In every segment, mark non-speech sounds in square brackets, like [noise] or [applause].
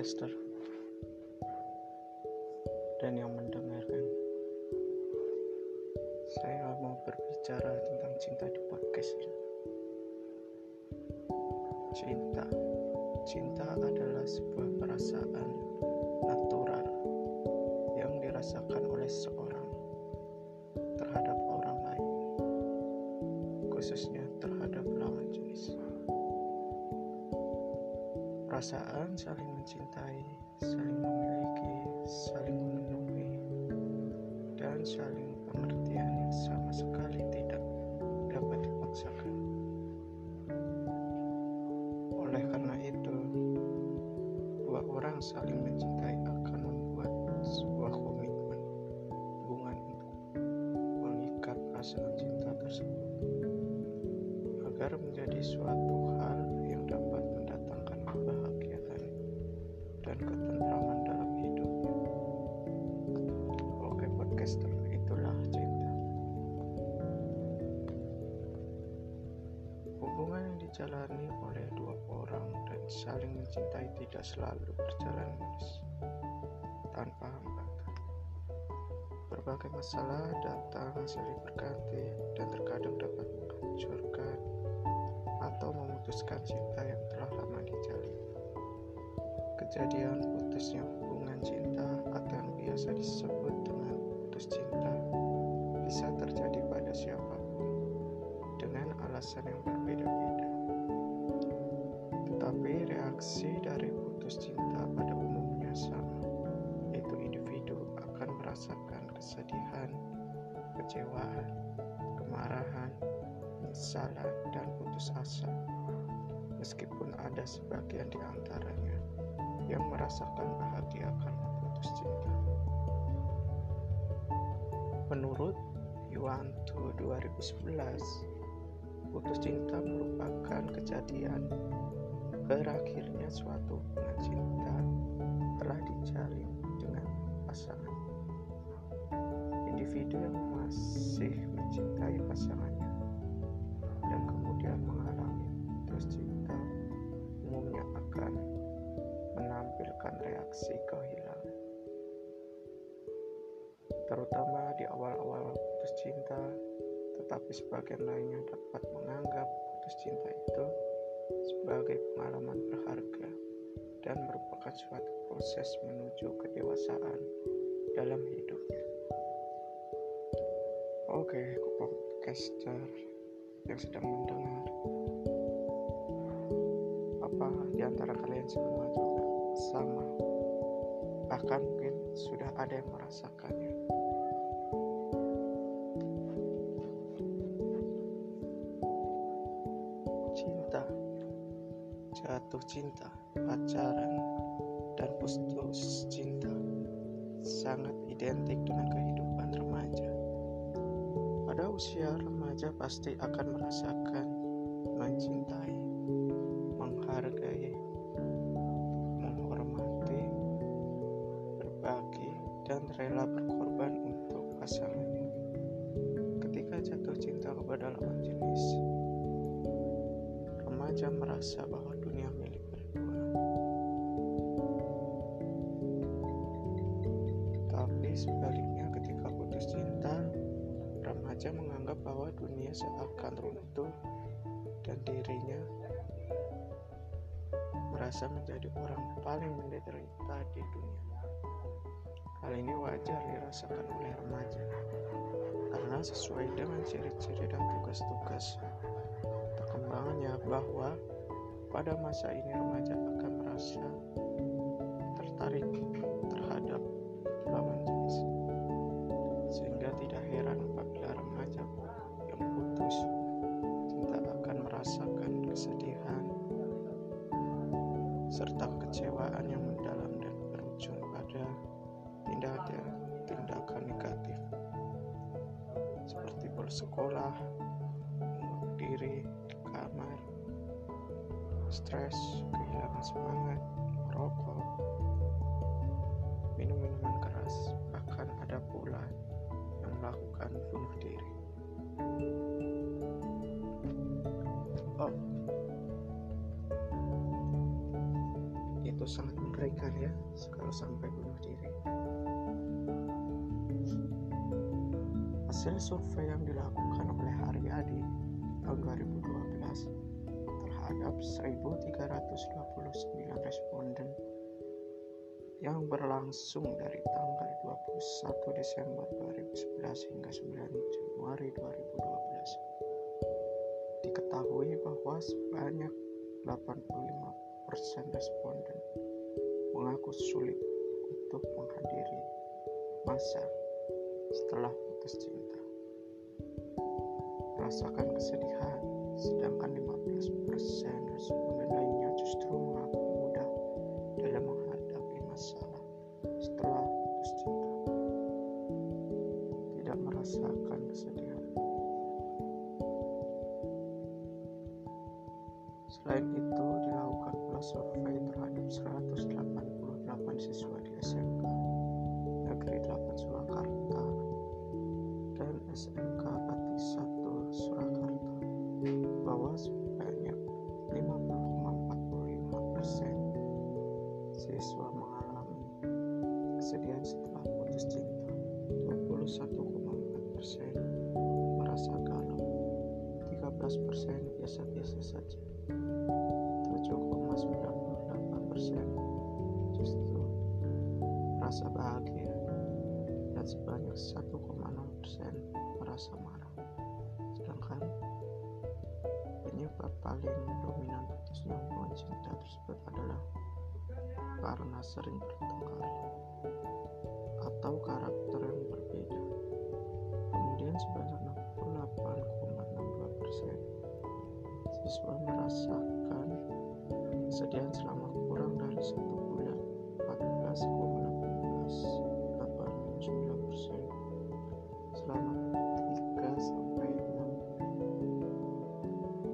podcaster dan yang mendengarkan. Saya mau berbicara tentang cinta di podcast ini. Cinta, cinta adalah sebuah perasaan natural yang dirasakan oleh seorang Perasaan saling mencintai, saling memiliki, saling memenuhi, dan saling pengertian yang sama sekali tidak dapat dipaksakan. Oleh karena itu, dua orang saling mencintai akan membuat sebuah komitmen hubungan untuk mengikat perasaan cinta tersebut agar menjadi suatu saling mencintai tidak selalu berjalan mulus tanpa hambatan. Berbagai masalah datang silih berganti dan terkadang dapat menghancurkan atau memutuskan cinta yang telah lama dijalin. Kejadian putusnya hubungan cinta atau yang biasa disebut reaksi dari putus cinta pada umumnya sama, yaitu individu akan merasakan kesedihan, kecewaan, kemarahan, penyesalan, dan putus asa. Meskipun ada sebagian di antaranya yang merasakan bahagia karena putus cinta. Menurut Yuanto 2011, putus cinta merupakan kejadian berakhirnya suatu hubungan cinta telah dijalin dengan pasangan. Individu yang masih mencintai pasangannya dan kemudian mengalami putus cinta umumnya akan menampilkan reaksi kehilangan. Terutama di awal-awal putus cinta, tetapi sebagian lainnya dapat menganggap putus cinta itu sebagai pengalaman berharga dan merupakan suatu proses menuju kedewasaan dalam hidupnya. Oke, podcaster yang sedang mendengar, apa di antara kalian semua juga sama? Bahkan mungkin sudah ada yang merasakannya. Jatuh cinta, pacaran, dan putus cinta sangat identik dengan kehidupan remaja. Pada usia remaja pasti akan merasakan mencintai, menghargai, menghormati, berbagi, dan rela berkorban untuk pasangannya. Ketika jatuh cinta kepada lawan jenis, remaja merasa bahwa dunia seakan runtuh dan dirinya merasa menjadi orang paling menderita di dunia. Hal ini wajar dirasakan oleh remaja karena sesuai dengan ciri-ciri dan tugas-tugas perkembangannya bahwa pada masa ini remaja akan merasa tertarik serta kekecewaan yang mendalam dan berujung pada tindakan negatif seperti bersekolah, membunuh diri di kamar, stres, kehilangan semangat, merokok, minum minuman keras, bahkan ada pula yang melakukan bunuh diri. Itu sangat mengerikan ya kalau sampai bunuh diri. Hasil survei yang dilakukan oleh Haryadi tahun 2012 terhadap 1.329 responden yang berlangsung dari tanggal 21 Desember 2011 hingga 9 Januari 2012 diketahui bahwa sebanyak 85% responden mengaku sulit untuk menghadiri masa setelah putus cinta. Merasakan kesedihan, sedangkan 15% responden lainnya justru mengaku 21,4 persen merasa galau 13 persen biasa-biasa saja 7,98 persen justru merasa bahagia dan sebanyak 1,0 persen merasa marah. Sedangkan penyebab paling dominan putusnya hubungan cinta tersebut adalah karena sering bertengkar atau karakter yang siswa merasakan kesedihan selama kurang dari satu bulan. 14,18 persen. Selama 3 sampai 6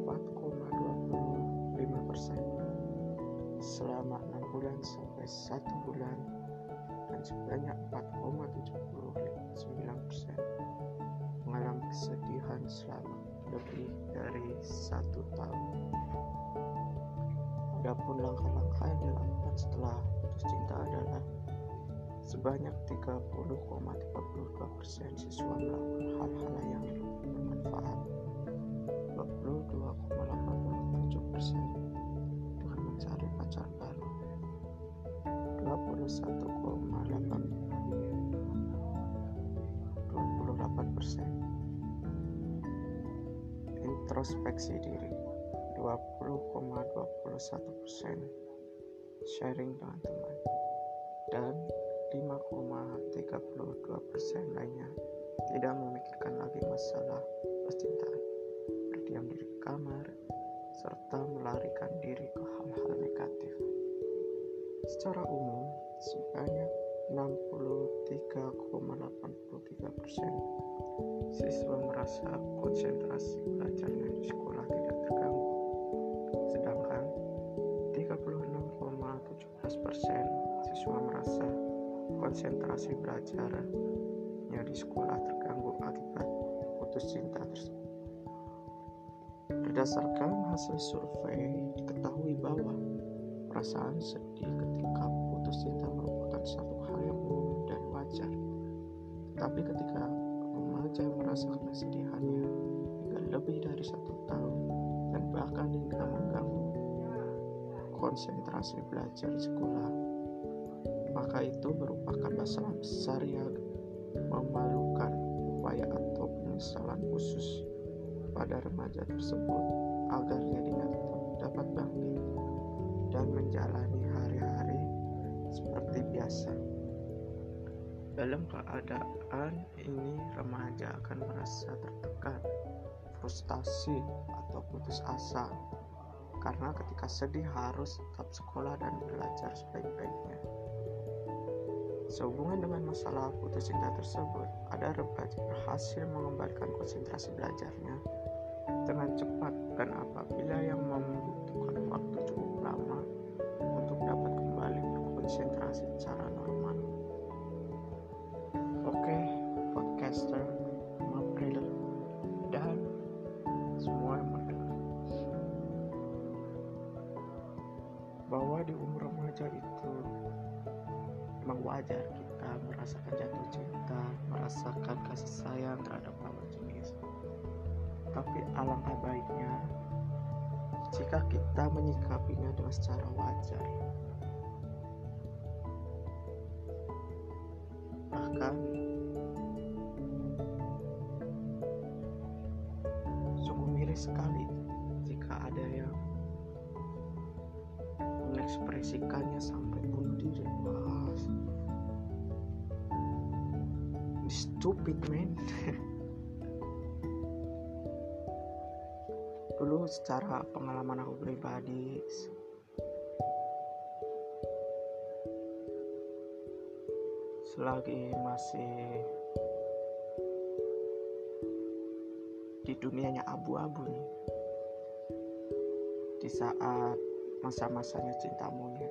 4,25 persen. Selama 6 bulan sampai 1 bulan dan sebanyak 4,79 persen. Mengalami kesedihan selama lebih dari satu tahun. Adapun langkah-langkah yang dilakukan setelah putus cinta adalah sebanyak 30,32 persen siswa melakukan hal-hal yang bermanfaat. 22,87 introspeksi diri. 20,21 persen sharing dengan teman. Dan 5,32 persen lainnya tidak memikirkan lagi masalah percintaan. Berdiam diri di kamar serta melarikan diri ke hal-hal negatif. Secara umum 63,83 persen siswa merasa konsentrasi belajarnya di sekolah tidak terganggu, sedangkan 36,17 persen siswa merasa konsentrasi belajarnya di sekolah terganggu akibat putus cinta tersebut. Berdasarkan hasil survei, diketahui bahwa perasaan sedih ketika putus cinta Tetapi ketika remaja merasakan kesedihannya hingga lebih dari satu tahun dan bahkan hingga mengganggu konsentrasi belajar di sekolah, maka itu merupakan masalah besar yang memalukan upaya atau penyesalan khusus pada remaja tersebut agar jadinya tetap dapat bangkit dan menjalani hari-hari seperti biasa. Dalam keadaan ini, remaja akan merasa tertekan, frustasi, atau putus asa karena ketika sedih harus tetap sekolah dan belajar sebaik-baiknya. Sehubungan dengan masalah putus cinta tersebut, ada remaja berhasil mengembalikan konsentrasi belajarnya dengan cepat dan apabila yang bahwa di umur remaja itu wajar kita merasakan jatuh cinta merasakan kasih sayang terhadap lawan jenis. Tapi alangkah baiknya jika kita menyikapinya dengan secara wajar bahkan sungguh miris sekali mengekspresikannya sampai bunuh diri wah stupid man [laughs] dulu secara pengalaman aku pribadi selagi masih di dunianya abu-abu nih di saat masa-masanya cinta monyet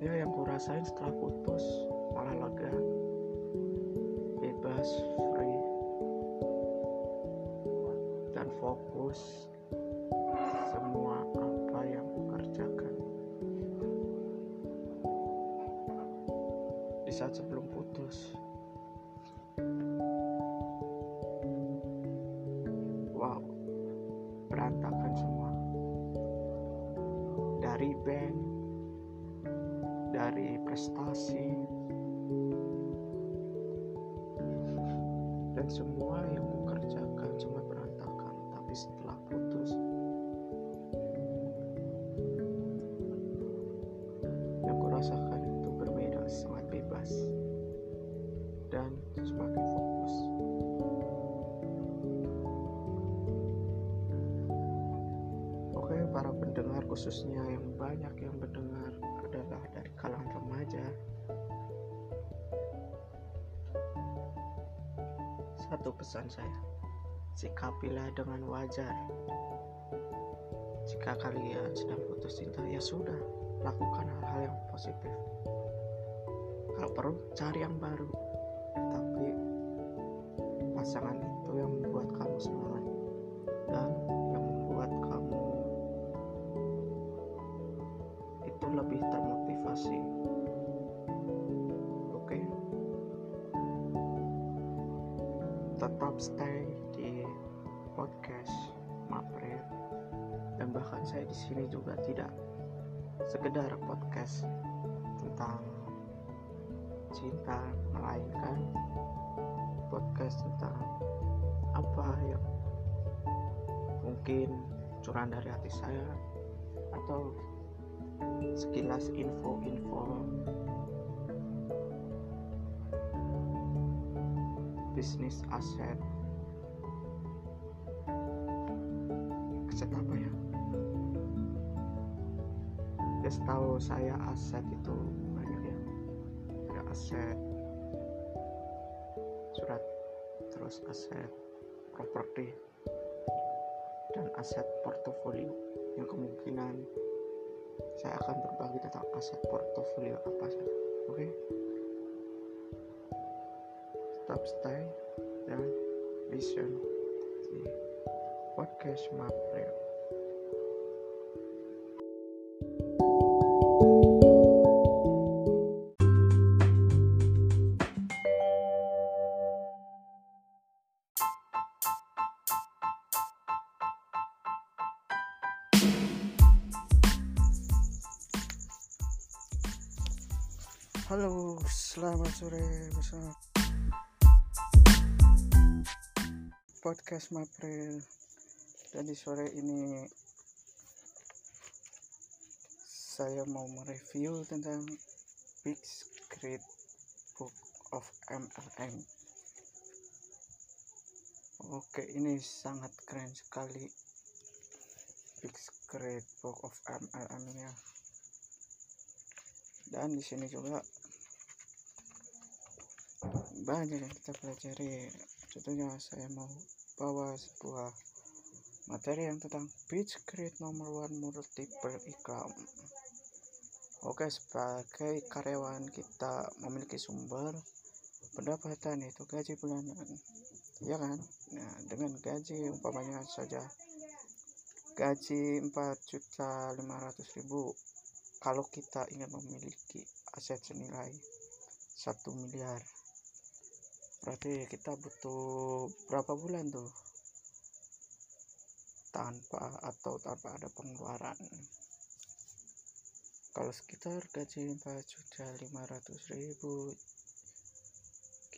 ya yang ku rasain setelah putus malah lega. Bebas free. Dan fokus semua apa yang ku kerjakan. Di saat sebelum putus semakin fokus. Oke para pendengar khususnya yang banyak yang mendengar adalah dari kalangan remaja. Satu pesan saya sikapilah dengan wajar. Jika kalian sedang putus cinta ya sudah lakukan hal-hal yang positif. Kalau perlu cari yang baru pasangan itu yang membuat kamu semangat dan yang membuat kamu itu lebih termotivasi. Oke? Tetap stay di podcast Mapret. Dan bahkan saya di sini juga tidak sekedar podcast tentang cinta melainkan podcast tentang apa yang mungkin curahan dari hati saya atau sekilas info-info. Bisnis aset. Aset apa ya? Ya setahu saya aset itu terus aset properti dan aset portofolio yang kemungkinan saya akan berbagi tentang aset portofolio apa saja oke okay? tetap stay dan listen di podcast Mapril Halo, bersama podcast Mapril. Di sore ini saya mau mereview tentang Big Secret Book of MLM. Oke, ini sangat keren sekali Big Secret Book of MLM ya. Dan di sini juga banyak yang kita pelajari. Contohnya saya mau bawa sebuah materi yang tentang pitch create nomor one multiple income. Oke sebagai karyawan kita memiliki sumber pendapatan itu gaji bulanan. Ya kan? Nah dengan gaji umpamanya saja gaji 4 juta 500 ribu kalau kita ingin memiliki aset senilai satu miliar berarti kita butuh berapa bulan tuh? Tanpa atau tanpa ada pengeluaran. Kalau sekitar gaji 4 juta 500 ribu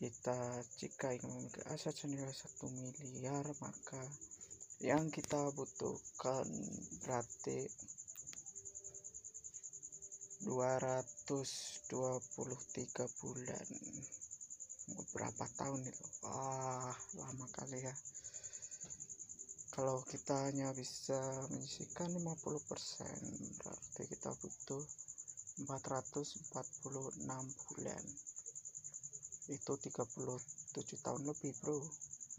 kita jika ingin memiliki aset senilai 1 miliar maka yang kita butuhkan berarti 223 bulan berapa tahun itu wah lama kali ya. Kalau kita hanya bisa menyisikan 50% berarti kita butuh 446 bulan. Itu 37 tahun lebih bro.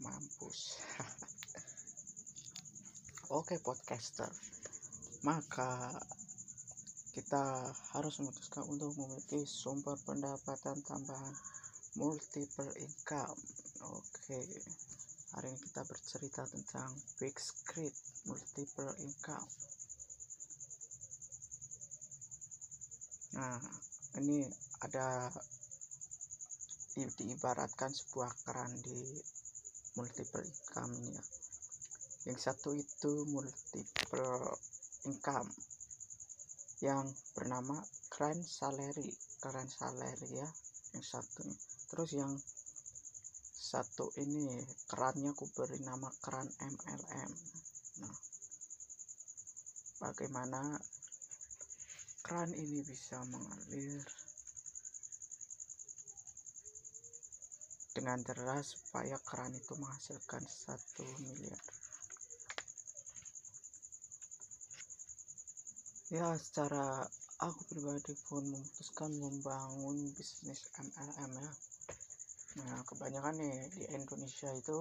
Mampus. [laughs] Oke podcaster. Maka kita harus memutuskan untuk memiliki sumber pendapatan tambahan multiple income. Oke hari ini kita bercerita tentang big script multiple income. Nah ini ada diibaratkan sebuah keran di multiple income ini ya. Yang satu itu multiple income yang bernama keran salary. Keran salary ya yang satu terus yang satu ini kerannya aku beri nama keran MLM nah bagaimana keran ini bisa mengalir dengan deras supaya keran itu menghasilkan satu miliar? Ya secara aku pribadi pun memutuskan membangun bisnis MLM ya Nah, kebanyakan nih di Indonesia itu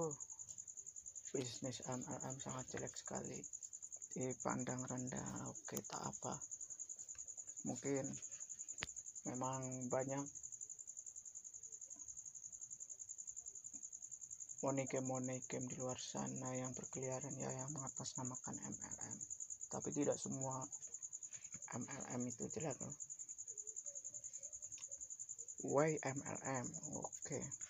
bisnis MLM sangat jelek sekali. Dipandang rendah, oke tak apa. Mungkin memang banyak money-game di luar sana yang berkeliaran ya yang mengatasnamakan MLM. Tapi tidak semua MLM itu jelek loh. YMLM. Oke. Okay.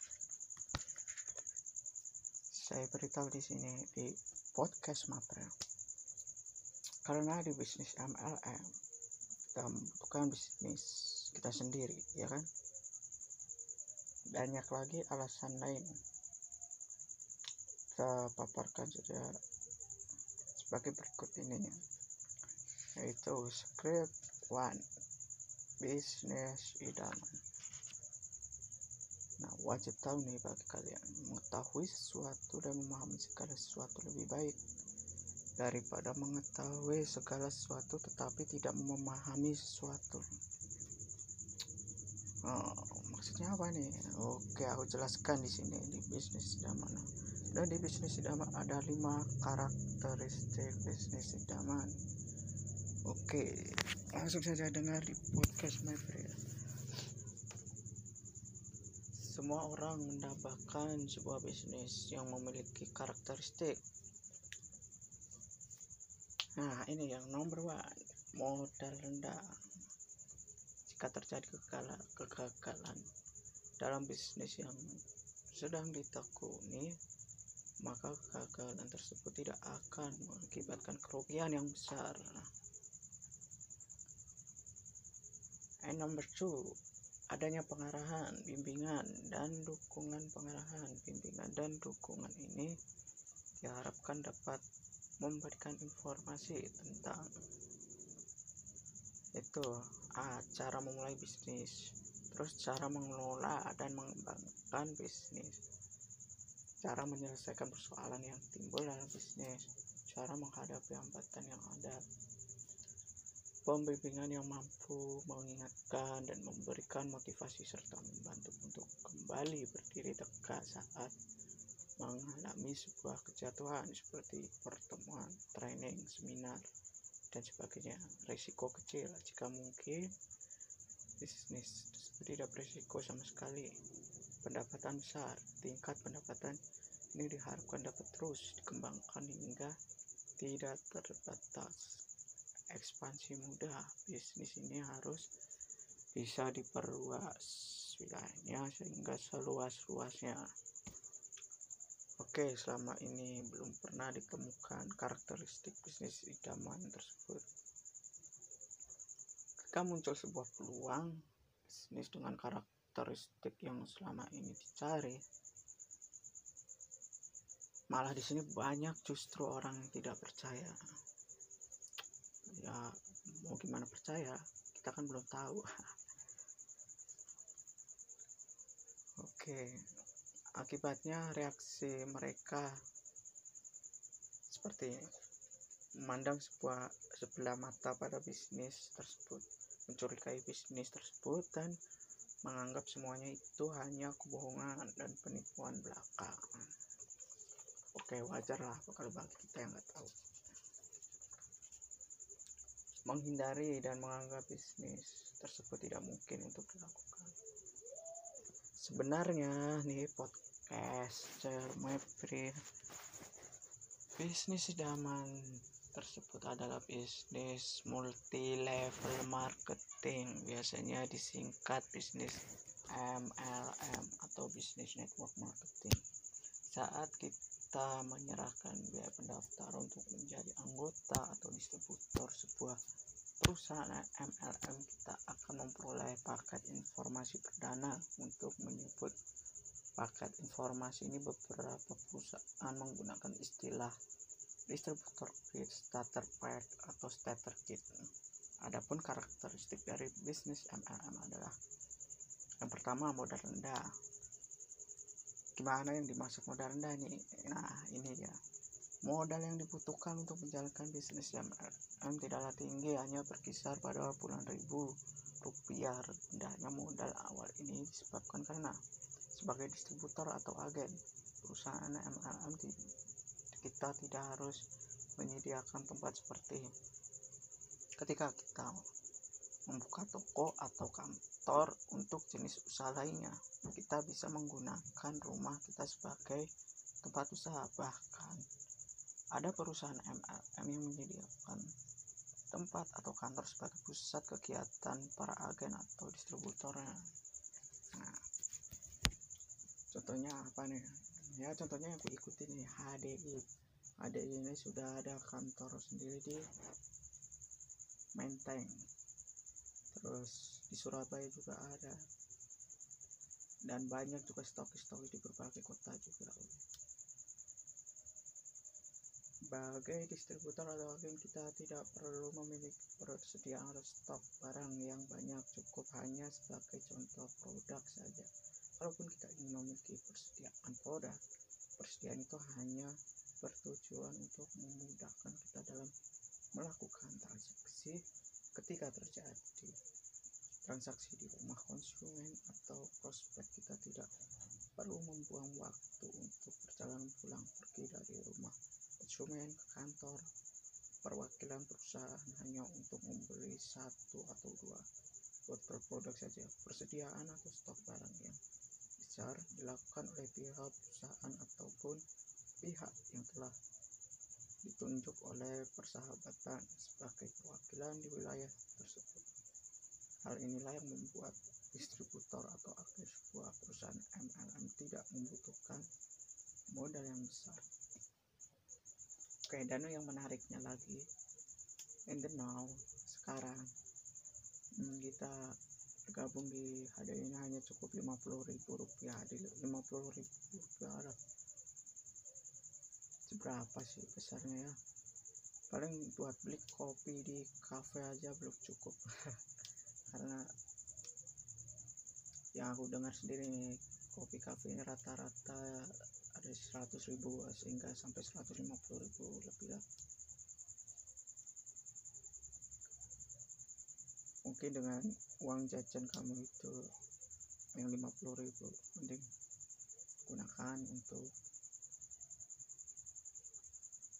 Saya beritahu di sini di podcast Mapel. Karena di bisnis MLM kita membutuhkan bisnis kita sendiri, ya kan? Banyak lagi alasan lain. Kita paparkan saja sebagai berikut ini yaitu script one bisnis idaman Nah, wajib tahu nih bagi kalian, mengetahui sesuatu dan memahami segala sesuatu lebih baik daripada mengetahui segala sesuatu tetapi tidak memahami sesuatu. Oh, maksudnya apa nih? Oke, aku jelaskan di sini di bisnis idaman. Dan di bisnis idaman ada lima karakteristik bisnis idaman. Oke, langsung saja dengar di podcast my friend. Semua orang mendapatkan sebuah bisnis yang memiliki karakteristik. Nah, ini yang nomor one, modal rendah. Jika terjadi kegagalan, dalam bisnis yang sedang ditekuni, maka kegagalan tersebut tidak akan mengakibatkan kerugian yang besar. And number two, adanya pengarahan, bimbingan, dan dukungan pengarahan, bimbingan, dan dukungan ini diharapkan dapat memberikan informasi tentang itu ah, cara memulai bisnis terus cara mengelola dan mengembangkan bisnis cara menyelesaikan persoalan yang timbul dalam bisnis cara menghadapi hambatan yang ada pembimbingan yang mampu mengingatkan dan memberikan motivasi serta membantu untuk kembali berdiri tegak saat mengalami sebuah kejatuhan seperti pertemuan, training, seminar, dan sebagainya. Risiko kecil jika mungkin bisnis tidak berisiko sama sekali. Pendapatan besar, tingkat pendapatan ini diharapkan dapat terus dikembangkan hingga tidak terbatas ekspansi mudah bisnis ini harus bisa diperluas wilayahnya sehingga seluas-luasnya Oke, selama ini belum pernah ditemukan karakteristik bisnis idaman tersebut. Ketika muncul sebuah peluang bisnis dengan karakteristik yang selama ini dicari, malah di sini banyak justru orang yang tidak percaya. Ya, mau gimana percaya? Kita kan belum tahu. [laughs] Oke, Akibatnya reaksi mereka seperti memandang sebuah sebelah mata pada bisnis tersebut, mencurigai bisnis tersebut dan menganggap semuanya itu hanya kebohongan dan penipuan belaka. Oke, wajar lah kalau bagi kita yang nggak tahu. Menghindari dan menganggap bisnis tersebut tidak mungkin untuk dilakukan. Sebenarnya nih pot caster Mapri bisnis idaman tersebut adalah bisnis multi level marketing biasanya disingkat bisnis MLM atau bisnis network marketing saat kita menyerahkan biaya pendaftar untuk menjadi anggota atau distributor sebuah perusahaan MLM kita akan memperoleh paket informasi perdana untuk menyebut paket informasi ini beberapa perusahaan menggunakan istilah distributor kit, starter pack, atau starter kit. Adapun karakteristik dari bisnis MLM adalah yang pertama modal rendah. Gimana yang dimaksud modal rendah ini? Nah, ini ya. Modal yang dibutuhkan untuk menjalankan bisnis MLM tidaklah tinggi, hanya berkisar pada puluhan ribu rupiah. Rendahnya modal awal ini disebabkan karena sebagai distributor atau agen perusahaan MLM kita tidak harus menyediakan tempat seperti ketika kita membuka toko atau kantor untuk jenis usaha lainnya. Kita bisa menggunakan rumah kita sebagai tempat usaha bahkan ada perusahaan MLM yang menyediakan tempat atau kantor sebagai pusat kegiatan para agen atau distributornya. Nah contohnya apa nih? Ya contohnya yang aku ikutin nih HDI HDI ini sudah ada kantor sendiri di Menteng terus di Surabaya juga ada. Dan banyak juga stok-stok di berbagai kota juga. Sebagai distributor atau agen kita tidak perlu memiliki persediaan stok barang yang banyak. Cukup hanya sebagai contoh produk saja. Walaupun kita ingin memiliki persediaan produk, persediaan itu hanya bertujuan untuk memudahkan kita dalam melakukan transaksi ketika terjadi transaksi di rumah konsumen atau prospek kita tidak perlu membuang waktu untuk perjalanan pulang pergi dari rumah konsumen ke kantor perwakilan perusahaan hanya untuk membeli satu atau dua buat produk saja persediaan atau stok barang yang besar dilakukan oleh pihak perusahaan ataupun pihak yang telah ditunjuk oleh persahabatan sebagai perwakilan di wilayah. Hal inilah yang membuat distributor atau agen sebuah perusahaan MLM tidak membutuhkan modal yang besar. Oke, dan yang menariknya lagi, in the now, sekarang. Hmm, kita gabung di HD ini hanya cukup 50 ribu rupiah. Di 50 ribu rupiah lah seberapa sih besarnya ya? Paling buat beli kopi di cafe aja belum cukup [laughs] karena yang aku dengar sendiri nih kopi cafe ini rata-rata ada 100 ribu sehingga sampai 150 ribu lebih lah. Mungkin dengan uang jajan kamu itu yang 50 ribu mending gunakan untuk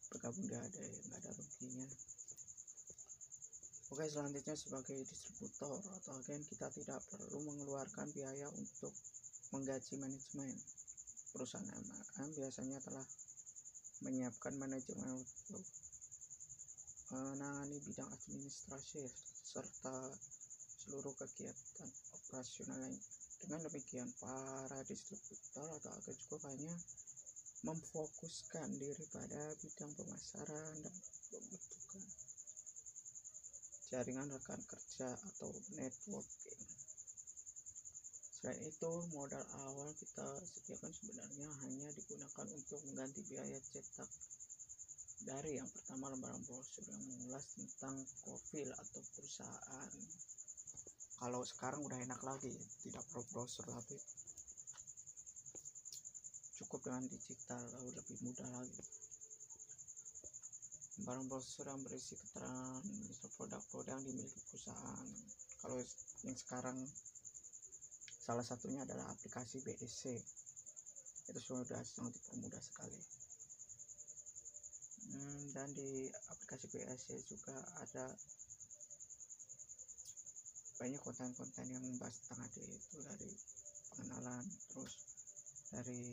bergabung di ada nggak ada ruginya Oke selanjutnya sebagai distributor atau agen kita tidak perlu mengeluarkan biaya untuk menggaji manajemen perusahaan MLM biasanya telah menyiapkan manajemen untuk menangani bidang administrasi serta seluruh kegiatan operasional lain. Dengan demikian, para distributor atau agen cukup hanya memfokuskan diri pada bidang pemasaran dan pembentukan jaringan rekan kerja atau networking. Selain itu, modal awal kita sediakan sebenarnya hanya digunakan untuk mengganti biaya cetak dari yang pertama lembaran brosur yang mengulas tentang profil atau perusahaan. Kalau sekarang udah enak lagi tidak perlu browser tapi cukup dengan digital lalu lebih mudah lagi barang browser yang berisi keterangan produk-produk yang dimiliki perusahaan. Kalau yang sekarang salah satunya adalah aplikasi BEC itu sudah sangat dipermudah sekali. Hmm, dan di aplikasi BEC juga ada banyak konten-konten yang membahas tentang itu dari pengenalan terus dari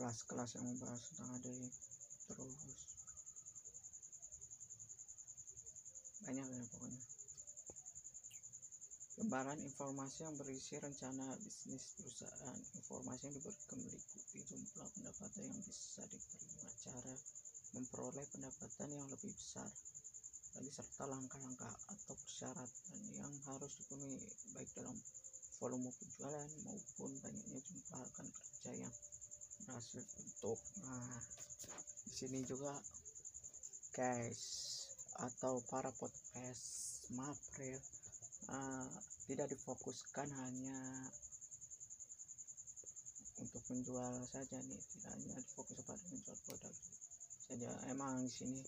kelas-kelas yang membahas tentang AD terus. Banyak ya pokoknya. Lembaran informasi yang berisi rencana bisnis perusahaan. Informasi yang diberikan meliputi jumlah pendapatan yang bisa diterima cara memperoleh pendapatan yang lebih besar lagi serta langkah-langkah atau persyaratan yang harus dipenuhi baik dalam volume penjualan maupun banyaknya jumlah rekan kerja yang berhasil untuk nah di sini juga guys atau para podcast mapril uh, tidak difokuskan hanya untuk menjual saja nih tidak hanya difokus pada menjual produk saja. Emang di sini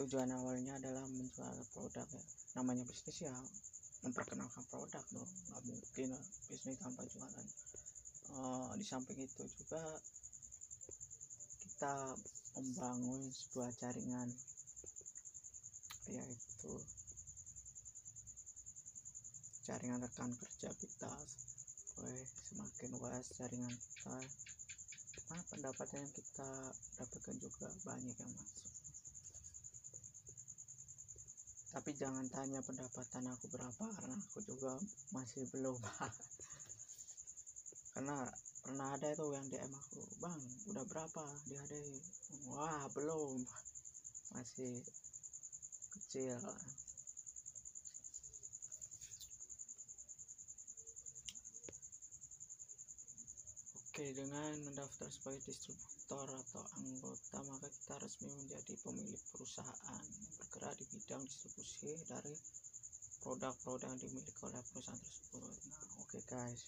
tujuan awalnya adalah menjual produk ya. Namanya bisnis ya memperkenalkan produk dong. Nggak mungkin bisnis tanpa jualan uh, di samping itu juga kita membangun sebuah jaringan yaitu jaringan rekan kerja kita. Supaya semakin luas jaringan kita nah pendapatan yang kita dapatkan juga banyak yang masuk. Tapi jangan tanya pendapatan aku berapa karena aku juga masih belum [laughs] karena pernah ada itu yang DM aku bang udah berapa diadai wah belum masih kecil Oke, dengan mendaftar sebagai distributor atau anggota, maka kita resmi menjadi pemilik perusahaan yang bergerak di bidang distribusi dari produk-produk yang dimiliki oleh perusahaan tersebut. Nah, oke okay guys.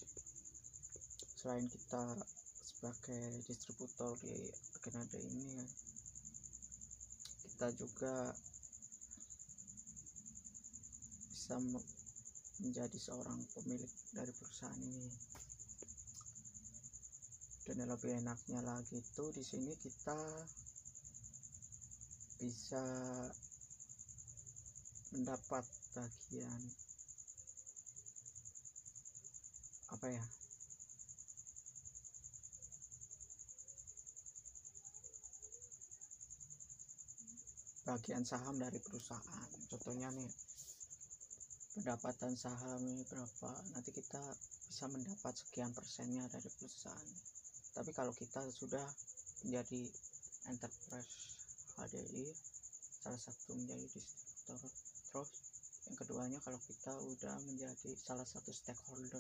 Selain kita sebagai distributor di Kanada ini, kita juga bisa menjadi seorang pemilik dari perusahaan ini. Dan yang lebih enaknya lagi itu di sini kita bisa mendapat bagian apa ya bagian saham dari perusahaan. Contohnya nih pendapatan saham ini berapa? Nanti kita bisa mendapat sekian persennya dari perusahaan. Tapi kalau kita sudah menjadi enterprise HDI salah satu menjadi distributor terus yang keduanya kalau kita udah menjadi salah satu stakeholder